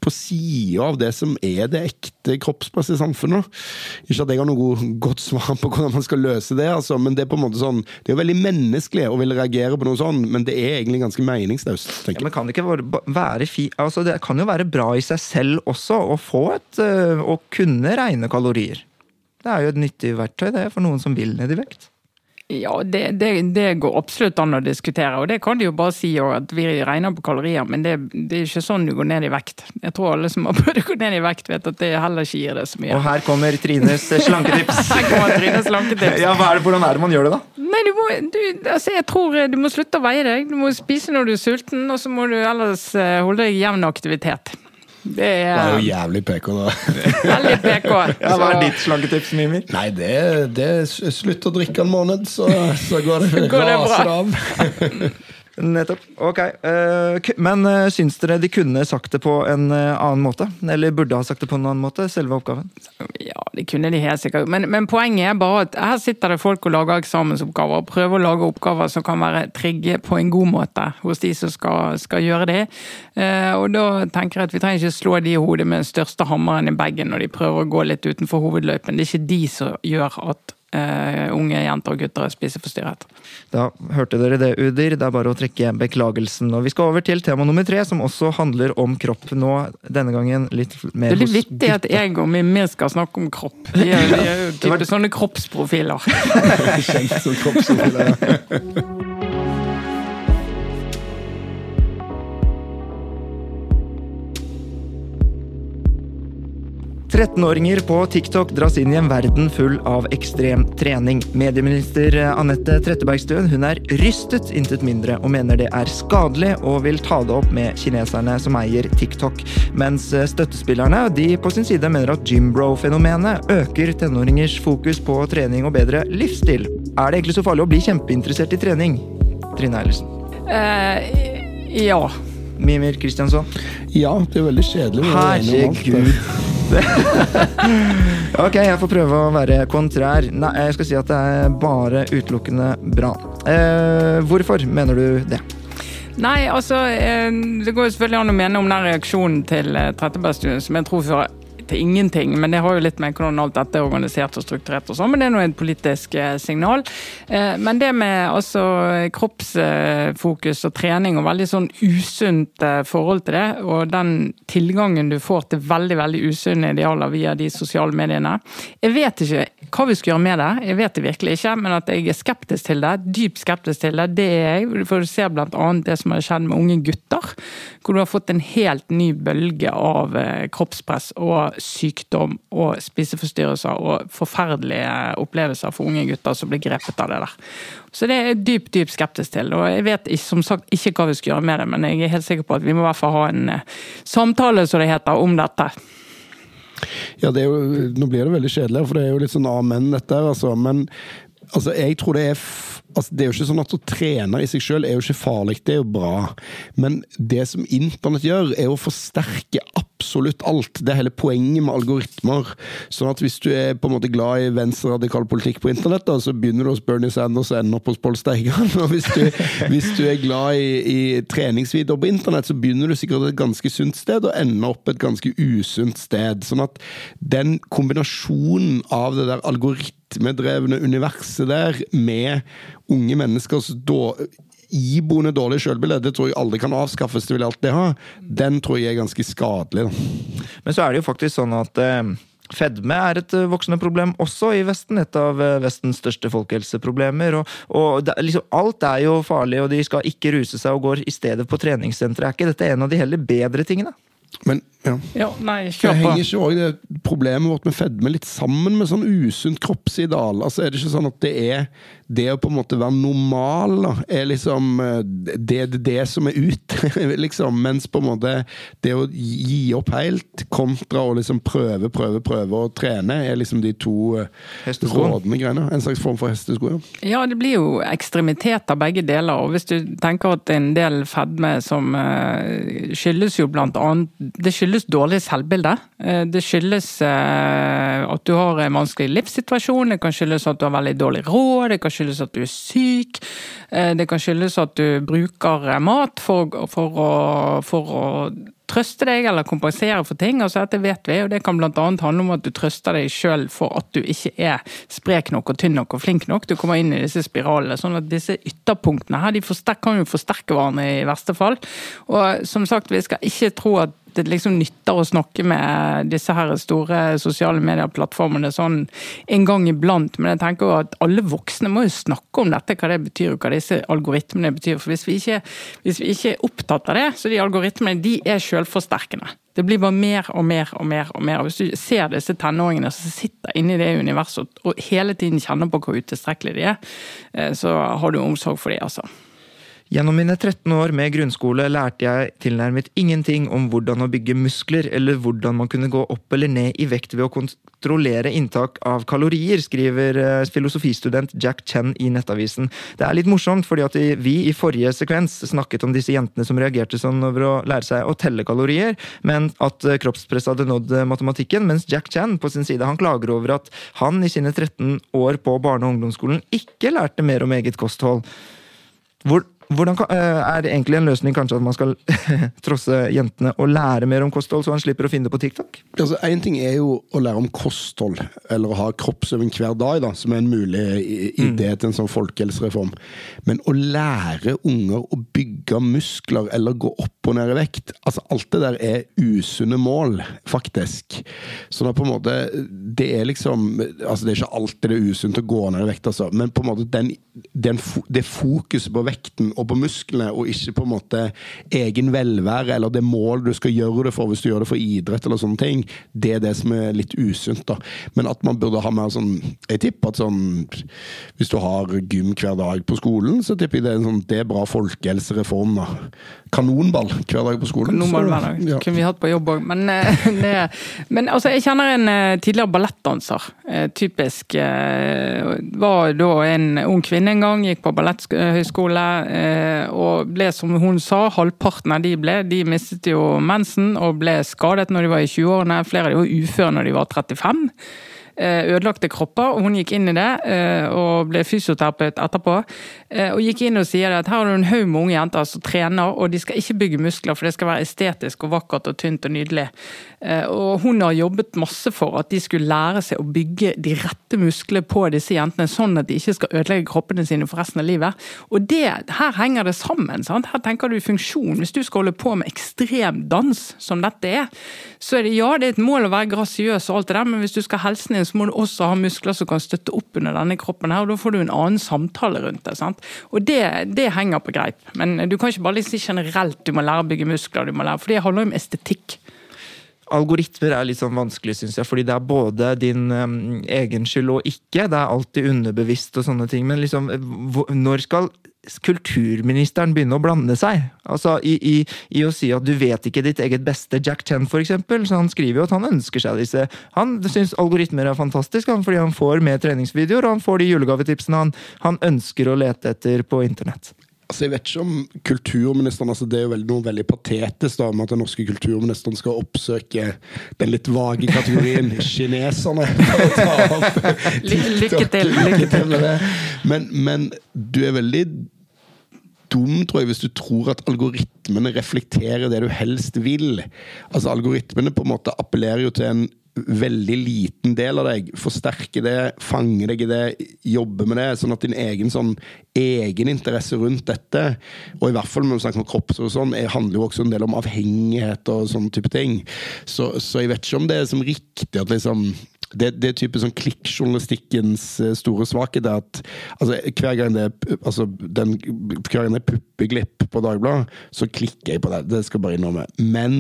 på sida av det som er det ekte kroppspress i samfunnet. Ikke at jeg har noe godt svar på hvordan man skal løse det, altså, men det er på en måte sånn Det er jo veldig menneskelig å ville reagere på noe sånn, men det er egentlig ganske meningsløst. Ja, men kan det ikke være fi, altså Det kan jo være bra i seg selv også, å få et øh, Å kunne regne kalorier. Det er jo et nyttig verktøy det for noen som vil ned i vekt. Ja, det, det, det går absolutt an å diskutere, og det kan de jo bare si at vi regner på kalorier, men det, det er ikke sånn du går ned i vekt. Jeg tror alle som har prøvd å gå ned i vekt, vet at det heller ikke gir det så mye. Og her kommer Trines slanketips. Her kommer Trines slanketips. Ja, er det, Hvordan er det man gjør det, da? Nei, du må, du, altså jeg tror du må slutte å veie deg. Du må spise når du er sulten, og så må du ellers eh, holde deg i jevn aktivitet. Det Det er er jo jævlig PK, da. veldig PK. Ja, hva er ditt slanketips, Mimir? Nei, det, det er Slutt å drikke en måned, så, så går det, Går det bra? Nettopp. Ok. øh, men øh, syns dere de kunne sagt det på en øh, annen måte? Eller burde ha sagt det på en annen måte? Selve oppgaven? Ja, det kunne de helt sikkert. Men, men poenget er bare at her sitter det folk og lager eksamensoppgaver, og prøver å lage oppgaver som kan være trygge på en god måte hos de som skal, skal gjøre det. Eh, og da tenker jeg at vi trenger ikke slå de i hodet med den største hammeren i bagen når de prøver å gå litt utenfor hovedløypen. Det er ikke de som gjør at eh, unge jenter og gutter er spiseforstyrret. Da hørte dere det, Udir. Det er bare å trekke beklagelsen. Og vi skal over til tema nummer tre, som også handler om kropp. Nå denne gangen litt mer hos Det er litt vittig at jeg og Mimir skal snakke om kropp. Vi er, vi er jo type sånne kroppsprofiler. Kjent som kroppsprofiler. 13-åringer på TikTok dras inn i en verden full av ekstrem trening. Medieminister Anette Trettebergstuen hun er rystet, intet mindre, og mener det er skadelig, og vil ta det opp med kineserne som eier TikTok. Mens støttespillerne de på sin side mener at gymbro-fenomenet øker tenåringers fokus på trening og bedre livsstil. Er det egentlig så farlig å bli kjempeinteressert i trening? Trine Eilertsen. Uh, ja. Mimir Kristiansson. Ja, det er veldig kjedelig. Herregud. ok, jeg får prøve å være kontrær. Nei, jeg skal si at det er bare utelukkende bra. Eh, hvorfor mener du det? Nei, altså eh, Det går jo selvfølgelig an å mene om den reaksjonen til eh, Trettebergstuen, som jeg tror fører til ingenting. Men det har jo litt med hvordan alt dette er organisert og strukturert og sånn, men det er nå et politisk eh, signal. Eh, Men det med altså kroppsfokus og trening og veldig sånn usunt eh, forhold til det, og den tilgangen du får til veldig, veldig usunne idealer via de sosiale mediene Jeg vet ikke hva vi skal gjøre med det, jeg vet det virkelig ikke, men at jeg er skeptisk til det, dypt skeptisk til det, det er jeg. For du ser annet det som har skjedd med unge gutter, hvor du har fått en helt ny bølge av kroppspress og sykdom og spiseforstyrrelser og forferdelige opplevelser for unge gutter som blir grepet av det der. Så det er jeg dypt, dypt skeptisk til. Og jeg vet som sagt ikke hva vi skal gjøre med det, men jeg er helt sikker på at vi må i hvert fall ha en eh, samtale, som det heter, om dette. Ja, det er jo, nå blir det veldig kjedelig, for det er jo litt sånn amen, dette altså. Men altså, jeg tror det er altså, Det er jo ikke sånn at å trene i seg sjøl er jo ikke farlig, det er jo bra. Men det som internett gjør, er å forsterke absolutt alt. Det er hele poenget med algoritmer. Sånn at hvis du er på en måte glad i venstreradikal politikk på internett, da, så begynner du hos Bernie Sanders og ender opp hos Pål Steigan. Og hvis du, hvis du er glad i, i treningsvideoer på internett, så begynner du sikkert et ganske sunt sted og ender opp et ganske usunt sted. Sånn at den kombinasjonen av det der algoritmedrevne universet der med unge menneskers da, iboende dårlig sjølbilde, det tror jeg aldri kan avskaffes, det vil alltid ha. Den tror jeg er ganske skadelig. Da. Men så er det jo faktisk sånn at eh, fedme er et eh, voksende problem også i Vesten. Et av eh, Vestens største folkehelseproblemer. Og, og det, liksom, alt er jo farlig, og de skal ikke ruse seg og går i stedet på treningssenteret. Er ikke dette en av de heller bedre tingene? Men ja. Ja, nei, Det henger ikke også det problemet vårt med fedme litt sammen med sånn usunt kroppsideal? Altså Er det ikke sånn at det er det å på en måte være normal, da, er liksom eh, det, det, det som er ut, liksom? Mens på en måte det å gi opp helt, kontra å liksom prøve, prøve, prøve å trene, er liksom de to eh, Hesteskoen. rådende greiene. En slags form for hestesko, ja. Ja, det blir jo ekstremitet av begge deler. Og hvis du tenker at en del fedme som eh, skyldes jo blant annet Det skyldes dårlig selvbilde. Det skyldes at du har en vanskelig livssituasjon, det kan skyldes at du har veldig dårlig råd, det kan skyldes at du er syk, eh, det kan skyldes at du bruker eh, mat for, for, å, for å trøste deg eller kompensere for ting. altså Dette vet vi, og det kan bl.a. handle om at du trøster deg sjøl for at du ikke er sprek nok og tynn nok og flink nok. Du kommer inn i disse spiralene. sånn at disse ytterpunktene her, de kan jo forsterke hverandre i verste fall. Og som sagt, vi skal ikke tro at det liksom nytter å snakke med disse her store sosiale medieplattformene sånn en gang iblant, men jeg tenker jo at alle voksne må jo snakke om dette, hva det betyr og hva disse algoritmene betyr. For hvis vi ikke, hvis vi ikke er opptatt av det, så de algoritmene de er selvforsterkende. Det blir bare mer og mer og mer. og mer. Og Hvis du ser disse tenåringene som sitter inne i det universet og- hele tiden kjenner på hvor utilstrekkelige de er, eh, så har du omsorg for dem, altså. Gjennom mine 13 år med grunnskole lærte jeg tilnærmet ingenting om hvordan å bygge muskler, eller hvordan man kunne gå opp eller ned i vekt ved å kontrollere inntak av kalorier, skriver eh, filosofistudent Jack Chen i Nettavisen. Det er litt morsomt, fordi at vi i forrige sekvens snakket om disse jentene som reagerte sånn over å lære seg å telle kalorier, men at eh, kroppspresset hadde nådd eh, matematikken, mens Jack Chen på sin side han klager over at han i sine 13 år på barne- og ungdomsskolen ikke lærte mer om eget kosthold. Hvor, hvordan kan, eh, er det egentlig en løsning kanskje at man skal trosse jentene og lære mer om kosthold, så han slipper å finne det på TikTok? Altså, Én ting er jo å lære om kosthold, eller å ha kroppsøving hver dag, da, som er en mulig i- idé til en sånn folkehelsereform. Men å lære unger å bygge muskler eller gå opp og ned i vekt altså Alt det der er usunne mål, faktisk. Så da på en måte Det er liksom altså Det er ikke alltid det er usunt å gå ned i vekt, altså. Men på en måte den, den, det fokuset på vekten og på musklene, og ikke på en måte egen velvære eller det mål du skal gjøre det for hvis du gjør det for idrett eller sånne ting, det er det som er litt usunt. da. Men at man burde ha mer sånn Jeg tipper at sånn Hvis du har gym hver dag på skolen, så tipper jeg det er en sånn Det er bra folkehelsereform, da. Kanonball hver dag på skolen. Kanonball hver dag. ja. Kunne vi hatt på jobb òg. Men, eh, det- men altså, jeg kjenner en eh, tidligere ballettdanser. Eh, Typisk. Var da en ung kvinne en gang, gikk på balletthøyskole og ble, som hun sa, halvparten av de ble. De mistet jo mensen og ble skadet når de var i 20-årene. Flere av de var uføre når de var 35. eh, Ødelagte kropper, og hun gikk inn i det eh, og ble fysioterapeut etterpå. eh, Og gikk inn og sier at her har du en haug med unge jenter som trener, og de skal ikke bygge muskler, for det skal være estetisk og vakkert og tynt og nydelig. Og hun har jobbet masse for at de skulle lære seg å bygge de rette musklene på disse jentene, sånn at de ikke skal ødelegge kroppene sine for resten av livet. Og det, her henger det sammen. sant? Her tenker du funksjon. Hvis du skal holde på med ekstremdans, som dette er, så er det ja, det er et mål å være grasiøs og alt det der, men hvis du skal helsen din, så må du også ha muskler som kan støtte opp under denne kroppen her, og da får du en annen samtale rundt det. sant? Og det, det henger på greip. Men du kan ikke bare si generelt du må lære å bygge muskler, du må lære, for det handler jo om estetikk. Algoritmer er litt sånn vanskelig, syns jeg, fordi det er både din um, egen skyld og ikke. Det er alltid underbevisst og sånne ting. Men liksom, når skal kulturministeren begynne å blande seg? Altså i, i, i å si at du vet ikke ditt eget beste, Jack Chen for eksempel. Så han skriver jo at han ønsker seg disse Han syns algoritmer er fantastisk, han, fordi han får med treningsvideoer, og han får de julegavetipsene han, han ønsker å lete etter på internett. Altså, jeg vet ikke om kulturministeren altså Det er jo veldig, noe veldig patetisk da, med at den norske kulturministeren skal oppsøke den litt vage kategorien kineserne. lykke til, lykke til. med det. Men, men du er veldig dum, tror jeg, hvis du tror at algoritmene reflekterer det du helst vil. Altså, Algoritmene på en måte appellerer jo til en veldig liten del av deg. Forsterker det, fanger deg i det, jobber med det. Sånn at din egen sånn egeninteresse rundt dette, og i hvert fall når vi snakker om kropps og sånn, er- handler jo også en del om avhengighet og sånne type ting. Så, så jeg vet ikke om det er som riktig at liksom det, det type sånn klikkjournalistikkens eh, store svakhet er at altså, hver gang det er altså, den, hver gang det er puppeglipp på Dagbladet, så klikker jeg på det. Det skal jeg bare innrømme. Men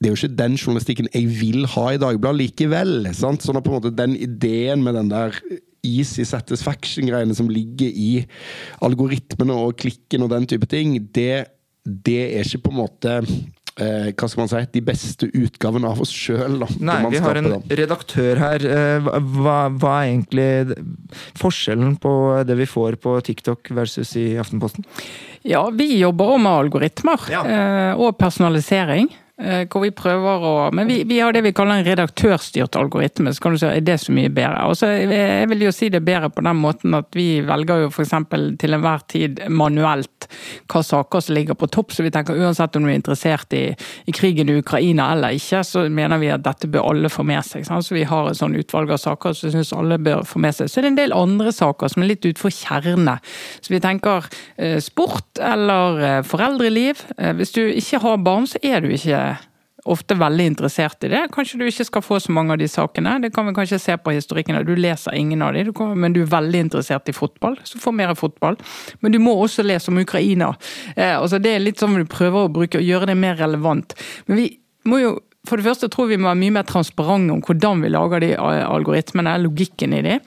det er jo ikke den journalistikken jeg vil ha i Dagbladet likevel. Sant? Sånn at på en måte den ideen med den der easy satisfaction-greiene som ligger i algoritmene og klikken og den type ting, det, det er ikke på en måte eh, hva skal man si, de beste utgavene av oss sjøl. Nei, vi har en redaktør her. Eh, hva, hva, er egentlig forskjellen på det vi får på TikTok versus i Aftenposten? Ja, vi jobber òg med algoritmer Ja. eh, og personalisering. Eh, Hvor vi prøver å Men vi, vi har det vi kaller en redaktørstyrt algoritme. Så kan du si er det så mye bedre. Og så jeg jeg vil jo si det bedre på den måten at vi velger jo f.eks. til enhver tid manuelt hva saker som ligger på topp. Så vi tenker uansett om du er interessert i, i krigen i Ukraina eller ikke, så mener vi at dette bør alle få med seg. Sant? Så vi har et sånn utvalg av saker som syns alle bør få med seg. Så det er en del andre saker som er litt utenfor kjerne. Så vi tenker eh, sport eller eh, foreldreliv. Eh, hvis du ikke har barn, så er du ikke ofte veldig interessert i det. Kanskje du ikke skal få så mange av de sakene. Det kan vi kanskje se på historikken. Du leser ingen av dem, men du er veldig interessert i fotball, så få mer fotball. Men du må også lese om Ukraina. Eh, altså det er litt sånn du prøver å bruke, gjøre det mer relevant. Men vi må jo for det første tror vi må være mye mer transparente om hvordan vi lager de eh, algoritmene, logikken i de.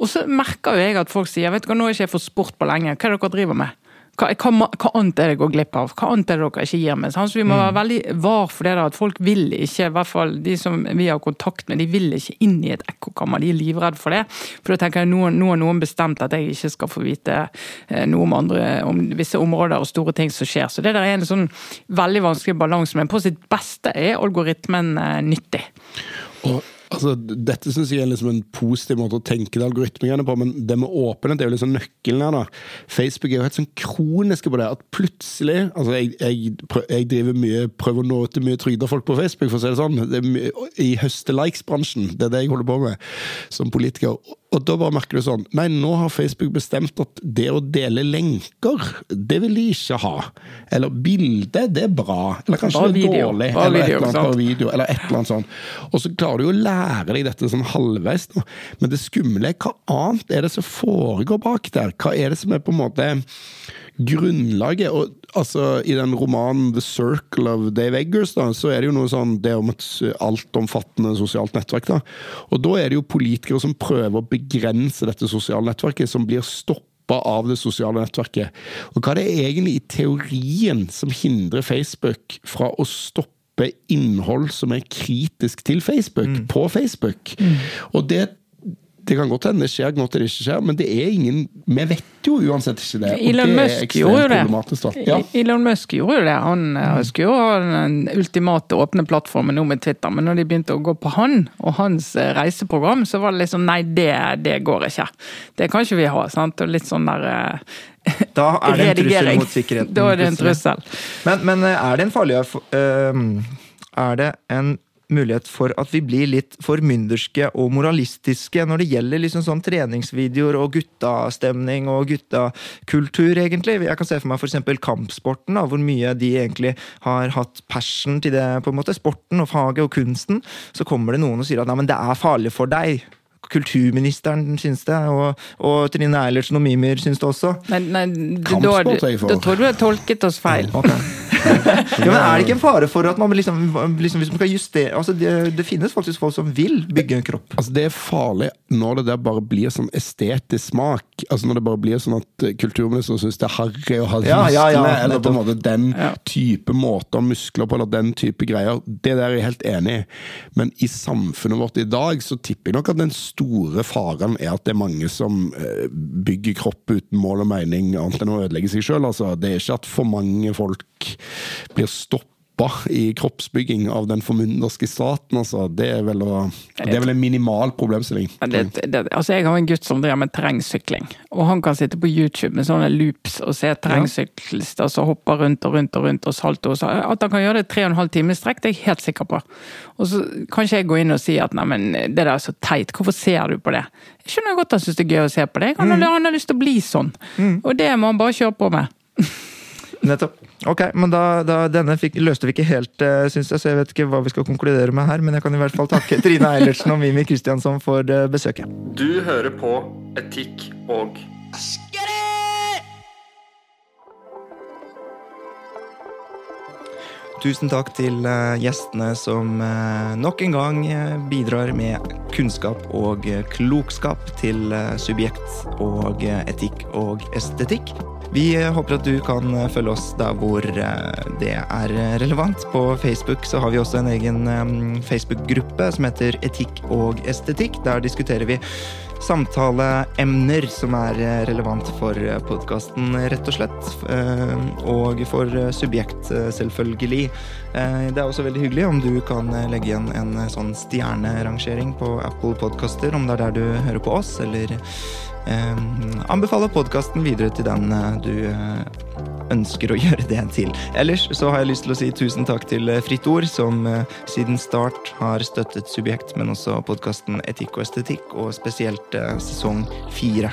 Og så merker jo jeg at folk sier vet du hva, nå er ikke jeg for sport på lenge, hva er det dere driver med? Hva, hva, hva annet er det jeg går glipp av? Hva annet er det dere ikke gir meg? Så vi må være veldig var for det der at folk vil ikke, i hvert fall de som vi har kontakt med, de vil ikke inn i et ekkokammer. De er livredde for det. For da tenker jeg noen, nå har noen bestemt at jeg ikke skal få vite eh, noe om andre, om visse områder og store ting som skjer. Så det der er en sånn veldig vanskelig balanse, men på sitt beste er algoritmen eh, nyttig. Og, altså, dette syns jeg er liksom en positiv måte å tenke det algoritmene på, men det med åpenhet det er jo liksom nøkkelen her. da. Facebook er jo helt sånn kroniske på det. At plutselig altså Jeg, jeg, jeg driver mye, prøver å nå ut til mye trygda folk på Facebook, for å si det sånn. Det mye, I høste-likes-bransjen. Det er det jeg holder på med som politiker. Og da bare merker du sånn Nei, nå har Facebook bestemt at det å dele lenker, det vil de ikke ha. Eller bilde, det er bra. Eller kanskje det er video. dårlig. Eller et eller annet video, eller et eller annet sånt. Og så klarer du jo å lære deg dette sånn halvveis. nå. Men det skumle er hva annet er det som foregår bak der? Hva er det som er på en måte grunnlaget? Og altså, I den romanen 'The Circle of Dave Eggers' da, så er det jo noe sånn, det er om et altomfattende sosialt nettverk. da. Og da er det jo politikere som prøver å begrense dette sosiale nettverket, som blir stoppa av det sosiale nettverket. Og hva er det egentlig i teorien som hindrer Facebook fra å stoppe innhold som er kritisk til Facebook, på Facebook? Og det det kan godt hende det skjer, godt det ikke skjer, men det er ingen Vi vet jo uansett ikke det. Og Elon det Musk gjorde jo det. Ja. Elon Musk gjorde jo det. Han mm. skulle jo ha den ultimate åpne plattformen nå med Twitter, men når de begynte å gå på han og hans eh, reiseprogram, så var det liksom nei, det, det går ikke. Det kan ikke vi ha. sant? Og litt sånn der eh, Da er det en trussel mot sikkerheten. Da er det en trussel. Men, men eh, er det en farlig eh, Er det en mulighet for at vi blir litt for mynderske og moralistiske når det gjelder liksom sånn treningsvideoer og guttastemning og guttakultur, egentlig? Jeg kan se for meg f.eks. kampsporten, da, hvor mye de egentlig har hatt passion til det, på en måte, sporten og faget og kunsten. Så kommer det noen og sier at nei, men det er farlig for deg. Kulturministeren syns det, og, og Trine Eilertsen og Mimir syns det også. Men, men da, for. da tror du jeg tolket oss feil. Ja, men Er det ikke en fare for at man liksom, liksom hvis man skal justere altså det, det finnes faktisk folk som vil bygge en kropp. Altså Det er farlig når det der bare blir sånn estetisk smak. Altså Når det bare blir sånn at eh, kulturministeren syns det er harry å ha Ja, ja, ja, eller på en måte den Ja. type måter å muskler på, eller den type greier. Det der er jeg helt enig i. Men i samfunnet vårt i dag så tipper jeg nok at den store faren er at det er mange som eh, bygger kropp uten mål og mening, annet enn å ødelegge seg sjøl. Altså, det er ikke at for mange folk blir stoppa i kroppsbygging av den formynderske staten. Altså. Det, er vel å, det er vel en minimal problemstilling. Det, det, altså jeg har en gutt som driver med terrengsykling, og han kan sitte på YouTube med sånne loops og se terrengsyklister som hopper rundt og rundt og rundt og salto. og Så at han kan gjøre det tre og en halv time i strekk, det er jeg helt sikker på. Og så kan ikke jeg gå inn og si at neimen, det der er så teit, hvorfor ser du på det? Jeg skjønner godt han syns det er gøy å se på det, han, har- han har lyst til å bli sånn. Og det må han bare kjøre på med. Nettopp. Ok, men da, da denne fikk, løste vi ikke helt, uh, syns jeg, så jeg vet ikke hva vi skal konkludere med her. Men jeg kan i hvert fall takke Trine Eilertsen og Mimi Kristiansson for eh, besøket. Du hører på Etikk og Tusen takk til eh, gjestene som eh, nok en gang eh, bidrar med kunnskap og klokskap til subjekt og etikk og estetikk. Vi håper at du kan følge oss der hvor det er relevant. På Facebook så har vi også en egen Facebook-gruppe som heter Etikk og estetikk. Der diskuterer vi samtaleemner som er eh, relevant for podkasten, rett og slett. Eh, Og for eh, subjekt, eh, selvfølgelig. Eh, Det er også veldig hyggelig om du kan eh, legge igjen en eh, sånn stjernerangering på Apple Podkaster, om det er der du hører på oss, eller eh, anbefale podkasten videre til den eh, du eh, ønsker å gjøre det til. Ellers så har jeg lyst til å si tusen takk til eh, Fritt Ord, som siden start har støttet Subjekt, men også podkasten Etikk og estetikk, og spesielt sesong fire.